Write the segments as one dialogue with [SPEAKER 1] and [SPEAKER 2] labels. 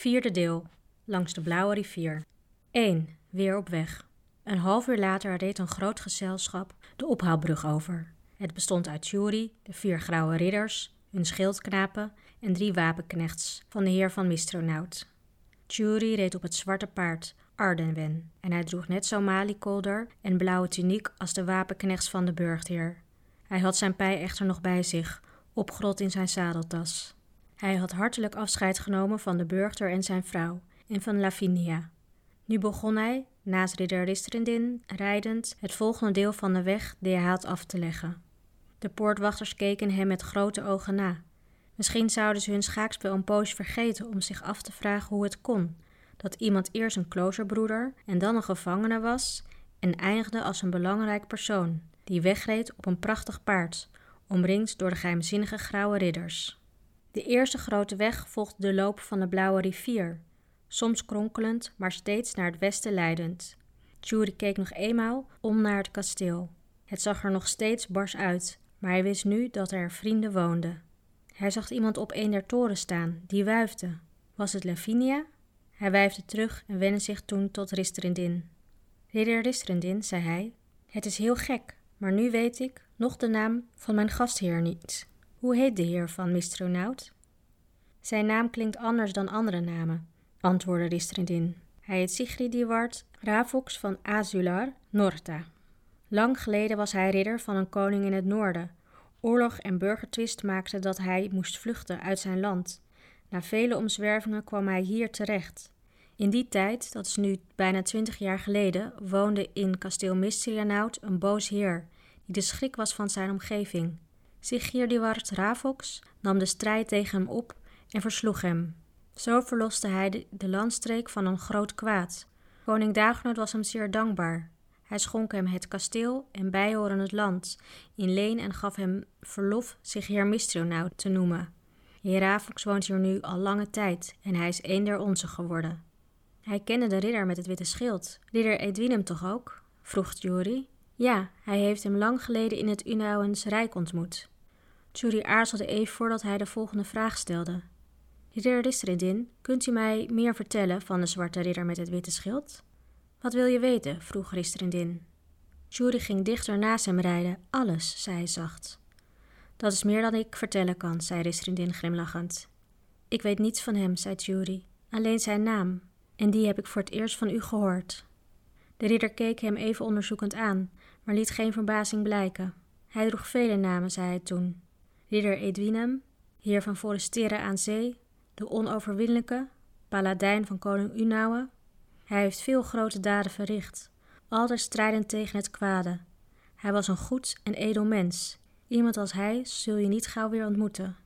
[SPEAKER 1] Vierde deel. Langs de Blauwe rivier. 1. Weer op weg. Een half uur later reed een groot gezelschap de ophaalbrug over. Het bestond uit Jury, de vier grauwe ridders, hun schildknapen en drie wapenknechts van de heer van Mistronaut. Jury reed op het zwarte paard Ardenwen en hij droeg net zo maliekolder en blauwe tuniek als de wapenknechts van de burchtheer. Hij had zijn pij echter nog bij zich, opgrot in zijn zadeltas. Hij had hartelijk afscheid genomen van de burchter en zijn vrouw en van Lavinia. Nu begon hij, naast ridder Ristrendin, rijdend, het volgende deel van de weg die hij had af te leggen. De poortwachters keken hem met grote ogen na. Misschien zouden ze hun schaakspel een poos vergeten om zich af te vragen hoe het kon dat iemand eerst een kloosterbroeder en dan een gevangene was en eindigde als een belangrijk persoon die wegreed op een prachtig paard, omringd door de geheimzinnige grauwe ridders. De eerste grote weg volgde de loop van de Blauwe rivier, soms kronkelend, maar steeds naar het westen leidend. Jury keek nog eenmaal om naar het kasteel. Het zag er nog steeds bars uit, maar hij wist nu dat er vrienden woonden. Hij zag iemand op een der torens staan, die wuifde. Was het Lavinia? Hij wuifde terug en wendde zich toen tot Ristrendin. Ridder Ristrendin, zei hij, het is heel gek, maar nu weet ik nog de naam van mijn gastheer niet. Hoe heet de heer van Mistronaut? Zijn naam klinkt anders dan andere namen, antwoordde Ristrendin. Hij heet Sigridivard Ravox van Azular Norta. Lang geleden was hij ridder van een koning in het noorden. Oorlog en burgertwist maakten dat hij moest vluchten uit zijn land. Na vele omzwervingen kwam hij hier terecht. In die tijd, dat is nu bijna twintig jaar geleden, woonde in kasteel Mistrianaut een boos heer, die de schrik was van zijn omgeving. Sigirdiwart Ravox nam de strijd tegen hem op en versloeg hem. Zo verloste hij de, landstreek van een groot kwaad. Koning Dagenot was hem zeer dankbaar. Hij schonk hem het kasteel en bijhorend land in leen en gaf hem verlof zich heer Mistrionaut te noemen. Heer Ravox woont hier nu al lange tijd en hij is een der onze geworden. Hij kende de ridder met het witte schild. Ridder Edwinem toch ook? vroeg Jury. Ja, hij heeft hem lang geleden in het Unauwens Rijk ontmoet. Jury aarzelde even voordat hij de volgende vraag stelde. Ridder Ristredin, kunt u mij meer vertellen van de zwarte ridder met het witte schild? Wat wil je weten? vroeg Ristrindin. Jury ging dichter naast hem rijden. Alles, zei hij zacht. Dat is meer dan ik vertellen kan, zei Ristrindin glimlachend. Ik weet niets van hem, zei Jury. Alleen zijn naam. En die heb ik voor het eerst van u gehoord. De ridder keek hem even onderzoekend aan, maar liet geen verbazing blijken. Hij droeg vele namen, zei hij toen. Ridder Edwinem, heer van Forestera aan zee, de onoverwinnelijke, paladijn van koning Unauwe. Hij heeft veel grote daden verricht, altijd strijdend tegen het kwade. Hij was een goed en edel mens. Iemand als hij zul je niet gauw weer ontmoeten.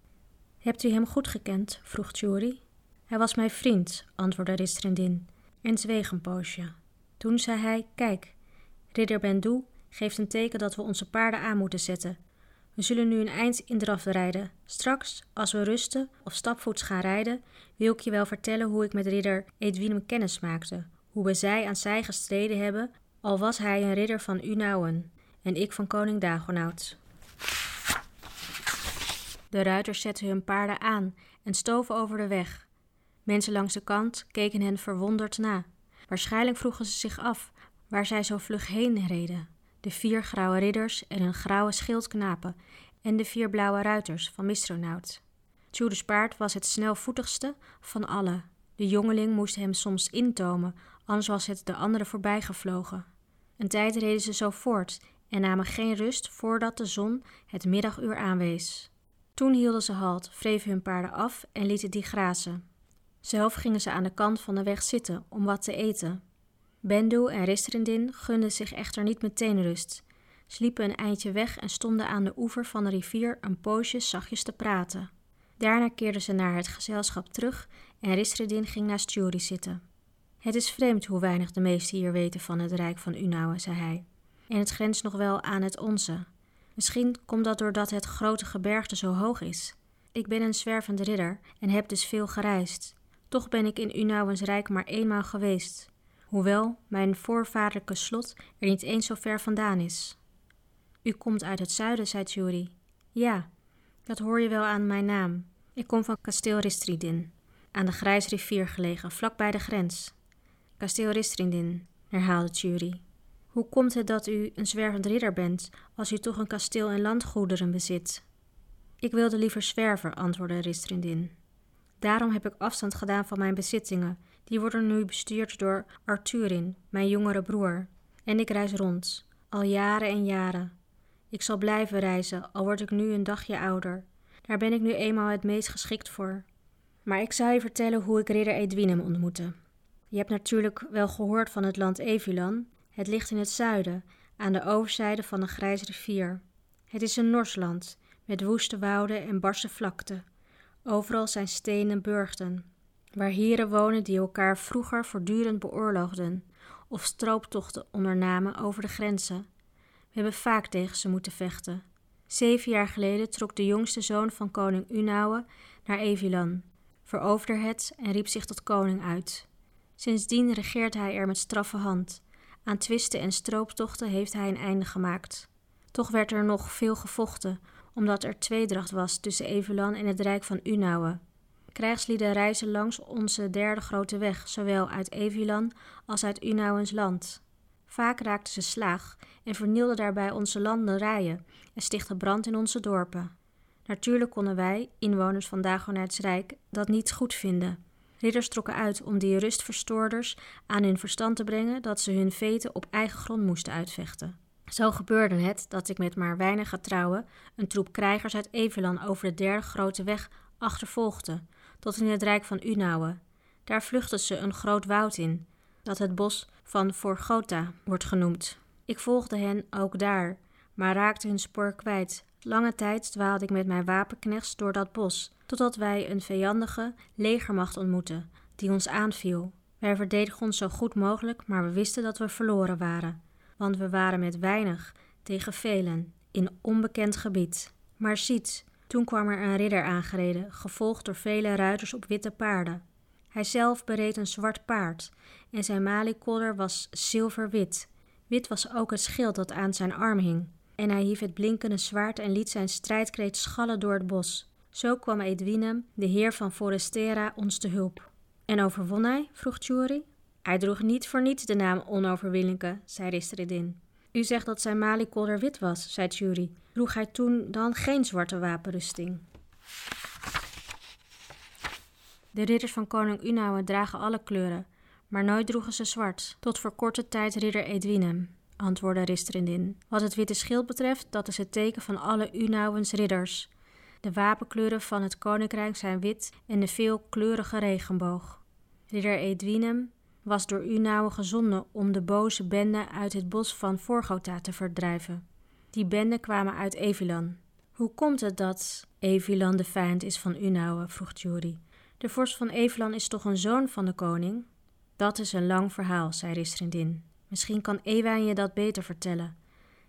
[SPEAKER 1] Hebt u hem goed gekend? vroeg Jury. Hij was mijn vriend, antwoordde Ristrendin en zweeg een poosje. Toen zei hij: Kijk, ridder Bendoe geeft een teken dat we onze paarden aan moeten zetten. We zullen nu een eind in draf rijden. Straks, als we rusten of stapvoets gaan rijden, wil ik je wel vertellen hoe ik met ridder Edwinem kennis maakte. Hoe we zij aan zij gestreden hebben, al was hij een ridder van Unauwen en ik van koning Dagonaut. De ruiters zetten hun paarden aan en stoven over de weg. Mensen langs de kant keken hen verwonderd na. Waarschijnlijk vroegen ze zich af waar zij zo vlug heen reden. De vier grauwe ridders en hun grauwe schildknapen en de vier blauwe ruiters van Mistronaut. Judas paard was het snelvoetigste van alle. De jongeling moest hem soms intomen, anders was het de andere voorbijgevlogen. Een tijd reden ze zo voort en namen geen rust voordat de zon het middaguur aanwees. Toen hielden ze halt, wreven hun paarden af en lieten die grazen. Zelf gingen ze aan de kant van de weg zitten om wat te eten. Bendu en Ristrindin gunden zich echter niet meteen rust. Ze liepen een eindje weg en stonden aan de oever van de rivier een poosje zachtjes te praten. Daarna keerden ze naar het gezelschap terug en Ristrindin ging naast Jury zitten. Het is vreemd hoe weinig de meesten hier weten van het rijk van Unauwe, zei hij. En het grenst nog wel aan het onze. Misschien komt dat doordat het grote gebergte zo hoog is. Ik ben een zwervende ridder en heb dus veel gereisd. Toch ben ik in Unauwens rijk maar eenmaal geweest, hoewel mijn voorvaderlijke slot er niet eens zo ver vandaan is. U komt uit het zuiden, zei Jury. Ja, dat hoor je wel aan mijn naam. Ik kom van kasteel Ristridin. aan de Grijsrivier gelegen, vlak bij de grens. Kasteel Ristrindin, herhaalde Tjuri. Hoe komt het dat u een zwervend ridder bent, als u toch een kasteel en landgoederen bezit? Ik wilde liever zwerven, antwoordde Ristrindin. Daarom heb ik afstand gedaan van mijn bezittingen. Die worden nu bestuurd door Arthurin, mijn jongere broer. En ik reis rond, al jaren en jaren. Ik zal blijven reizen, al word ik nu een dagje ouder. Daar ben ik nu eenmaal het meest geschikt voor. Maar ik zal je vertellen hoe ik ridder Edwinem ontmoette. Je hebt natuurlijk wel gehoord van het land Evilan. Het ligt in het zuiden, aan de overzijde van een grijze rivier. Het is een Norsland, met woeste wouden en barse vlakten. Overal zijn stenen burchten, waar heren wonen die elkaar vroeger voortdurend beoorloogden of strooptochten ondernamen over de grenzen. We hebben vaak tegen ze moeten vechten. Zeven jaar geleden trok de jongste zoon van koning Unauwe naar Evilan, veroverde het en riep zich tot koning uit. Sindsdien regeert hij er met straffe hand. Aan twisten en strooptochten heeft hij een einde gemaakt. Toch werd er nog veel gevochten, omdat er tweedracht was tussen Evelan en het rijk van Unauwe. Krijgslieden reizen langs onze derde grote weg, zowel uit Evilan als uit Unauwens land. Vaak raakten ze slaag en vernielden daarbij onze landerijen en stichtten brand in onze dorpen. Natuurlijk konden wij, inwoners van Dagonets Rijk, dat niet goed vinden. Ridders trokken uit om die rustverstoorders aan hun verstand te brengen dat ze hun veten op eigen grond moesten uitvechten. Zo gebeurde het dat ik met maar weinig getrouwen een troep krijgers uit Evelan over de derde grote weg achtervolgde, tot in het rijk van Unauwe. Daar vluchtten ze een groot woud in, dat het bos van Forgota wordt genoemd. Ik volgde hen ook daar, maar raakte hun spoor kwijt. Lange tijd dwaalde ik met mijn wapenknechts door dat bos, totdat wij een vijandige legermacht ontmoetten, die ons aanviel. Wij verdedigden ons zo goed mogelijk, maar we wisten dat we verloren waren, want we waren met weinig tegen velen in onbekend gebied. Maar ziet, toen kwam er een ridder aangereden, gevolgd door vele ruiters op witte paarden. Hij zelf bereed een zwart paard en zijn maliekolder was zilverwit. Wit was ook het schild dat aan zijn arm hing. En hij hief het blinkende zwaard en liet zijn strijdkreet schallen door het bos. Zo kwam Edwinem, de heer van Forestera, ons te hulp. En overwon hij? vroeg Tjuri. Hij droeg niet voor niets de naam Onoverwinnelijke, zei Ristridin. U zegt dat zijn maliekolder wit was, zei Tjuri. Droeg hij toen dan geen zwarte wapenrusting? De ridders van koning Unauwe dragen alle kleuren, maar nooit droegen ze zwart, tot voor korte tijd ridder Edwinem, antwoordde Ristrindin. Wat het witte schild betreft, dat is het teken van alle Unauwens ridders. De wapenkleuren van het koninkrijk zijn wit en de veelkleurige regenboog. Ridder Edwinem was door Unauwe gezonden om de boze bende uit het bos van Vorgota te verdrijven. Die benden kwamen uit Evilan. Hoe komt het dat Evilan de vijand is van Unauwe? vroeg Juri. De vorst van Evelan is toch een zoon van de koning? Dat is een lang verhaal, zei Ristrindin. Misschien kan Ewijn je dat beter vertellen.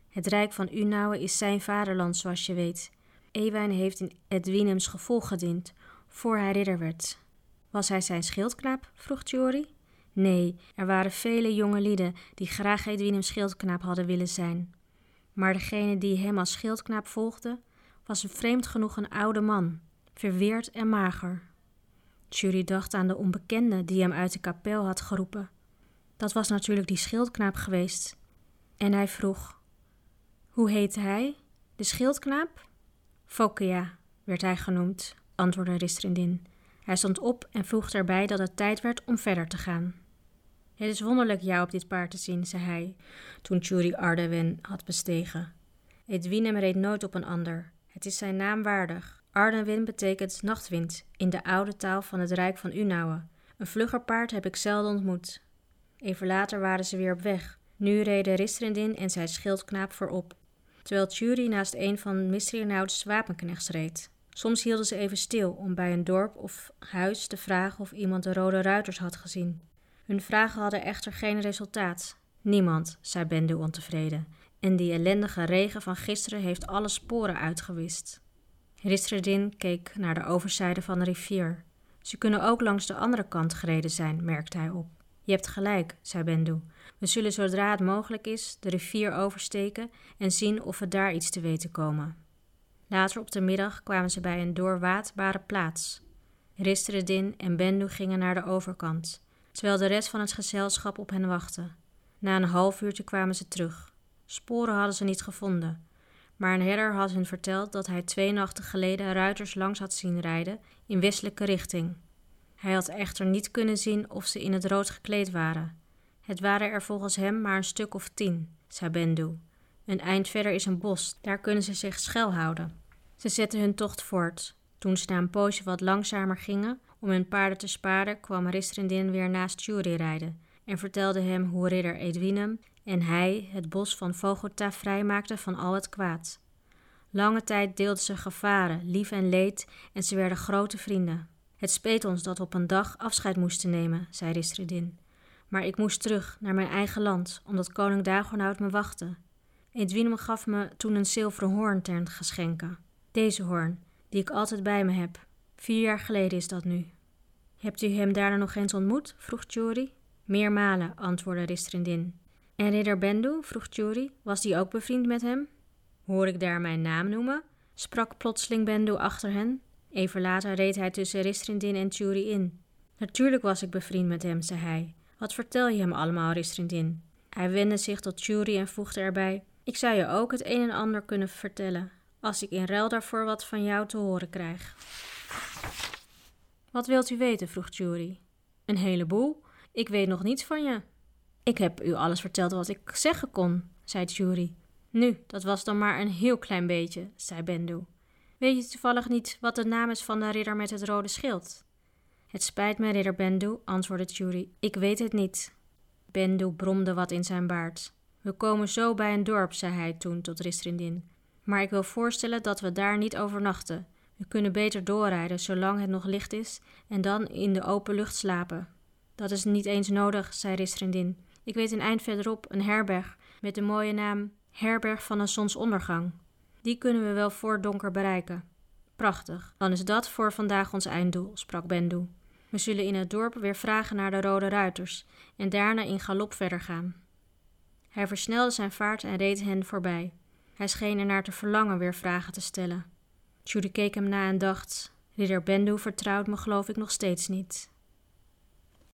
[SPEAKER 1] Het rijk van Unauwe is zijn vaderland, zoals je weet. Ewijn heeft in Edwinems gevolg gediend, voor hij ridder werd. Was hij zijn schildknaap? vroeg Tjori. Nee, er waren vele jonge lieden die graag Edwinems schildknaap hadden willen zijn. Maar degene die hem als schildknaap volgde, was vreemd genoeg een oude man, verweerd en mager. Jury dacht aan de onbekende die hem uit de kapel had geroepen. Dat was natuurlijk die schildknaap geweest. En hij vroeg: Hoe heette hij? De schildknaap? Fokia werd hij genoemd, antwoordde Ristrindin. Hij stond op en voegde erbij dat het tijd werd om verder te gaan. Het is wonderlijk jou op dit paard te zien, zei hij, toen Churi Ardewen had bestegen. Edwinem reed nooit op een ander. Het is zijn naam waardig. Ardenwind betekent nachtwind in de oude taal van het Rijk van Unauwe. Een vlugger paard heb ik zelden ontmoet. Even later waren ze weer op weg. Nu reden Ristrindin en zijn schildknaap voorop, terwijl Tjuri naast een van Misrinauds wapenknechts reed. Soms hielden ze even stil om bij een dorp of huis te vragen of iemand de rode ruiters had gezien. Hun vragen hadden echter geen resultaat. Niemand, zei Bendu ontevreden. En die ellendige regen van gisteren heeft alle sporen uitgewist. Ristredin keek naar de overzijde van de rivier. Ze kunnen ook langs de andere kant gereden zijn, merkte hij op. Je hebt gelijk, zei Bendu. We zullen zodra het mogelijk is de rivier oversteken en zien of we daar iets te weten komen. Later op de middag kwamen ze bij een doorwaadbare plaats. Ristredin en Bendu gingen naar de overkant, terwijl de rest van het gezelschap op hen wachtte. Na een half uurtje kwamen ze terug. Sporen hadden ze niet gevonden, maar een herder had hun verteld dat hij twee nachten geleden ruiters langs had zien rijden in westelijke richting. Hij had echter niet kunnen zien of ze in het rood gekleed waren. Het waren er volgens hem maar een stuk of tien, zei Bendu. Een eind verder is een bos, daar kunnen ze zich schuilhouden. Ze zetten hun tocht voort. Toen ze na een poosje wat langzamer gingen om hun paarden te sparen, kwam Ristrindin weer naast Jury rijden en vertelde hem hoe ridder Edwinem en hij het bos van Vogota vrijmaakten van al het kwaad. Lange tijd deelden ze gevaren, lief en leed, en ze werden grote vrienden. Het speet ons dat we op een dag afscheid moesten nemen, zei Ristridin. Maar ik moest terug naar mijn eigen land, omdat koning Dagonoud me wachtte. Edwinem gaf me toen een zilveren hoorn ten geschenke. Deze hoorn, die ik altijd bij me heb. Vier jaar geleden is dat nu. Hebt u hem daarna nog eens ontmoet? vroeg Jury. Meermalen, antwoordde Ristrindin. En ridder Bendu, vroeg Jury, was die ook bevriend met hem? Hoor ik daar mijn naam noemen? sprak plotseling Bendu achter hen. Even later reed hij tussen Ristrindin en Jury in. Natuurlijk was ik bevriend met hem, zei hij. Wat vertel je hem allemaal, Ristrindin? Hij wendde zich tot Jury en voegde erbij: Ik zou je ook het een en ander kunnen vertellen, als ik in ruil daarvoor wat van jou te horen krijg. Wat wilt u weten? vroeg Jury. Een heleboel. Ik weet nog niets van je. Ik heb u alles verteld wat ik zeggen kon, zei Jury. Nu, dat was dan maar een heel klein beetje, zei Bendu. Weet je toevallig niet wat de naam is van de ridder met het rode schild? Het spijt me, ridder Bendu, antwoordde Jury. Ik weet het niet. Bendu bromde wat in zijn baard. We komen zo bij een dorp, zei hij toen tot Ristrindin. Maar ik wil voorstellen dat we daar niet overnachten. We kunnen beter doorrijden zolang het nog licht is en dan in de open lucht slapen. Dat is niet eens nodig, zei Ristrindin. Ik weet een eind verderop een herberg met de mooie naam Herberg van een zonsondergang. Die kunnen we wel voor donker bereiken. Prachtig, dan is dat voor vandaag ons einddoel, sprak Bendu. We zullen in het dorp weer vragen naar de rode ruiters en daarna in galop verder gaan. Hij versnelde zijn vaart en reed hen voorbij. Hij scheen er naar te verlangen weer vragen te stellen. Judy keek hem na en dacht: Ridder Bendu vertrouwt me geloof ik nog steeds niet.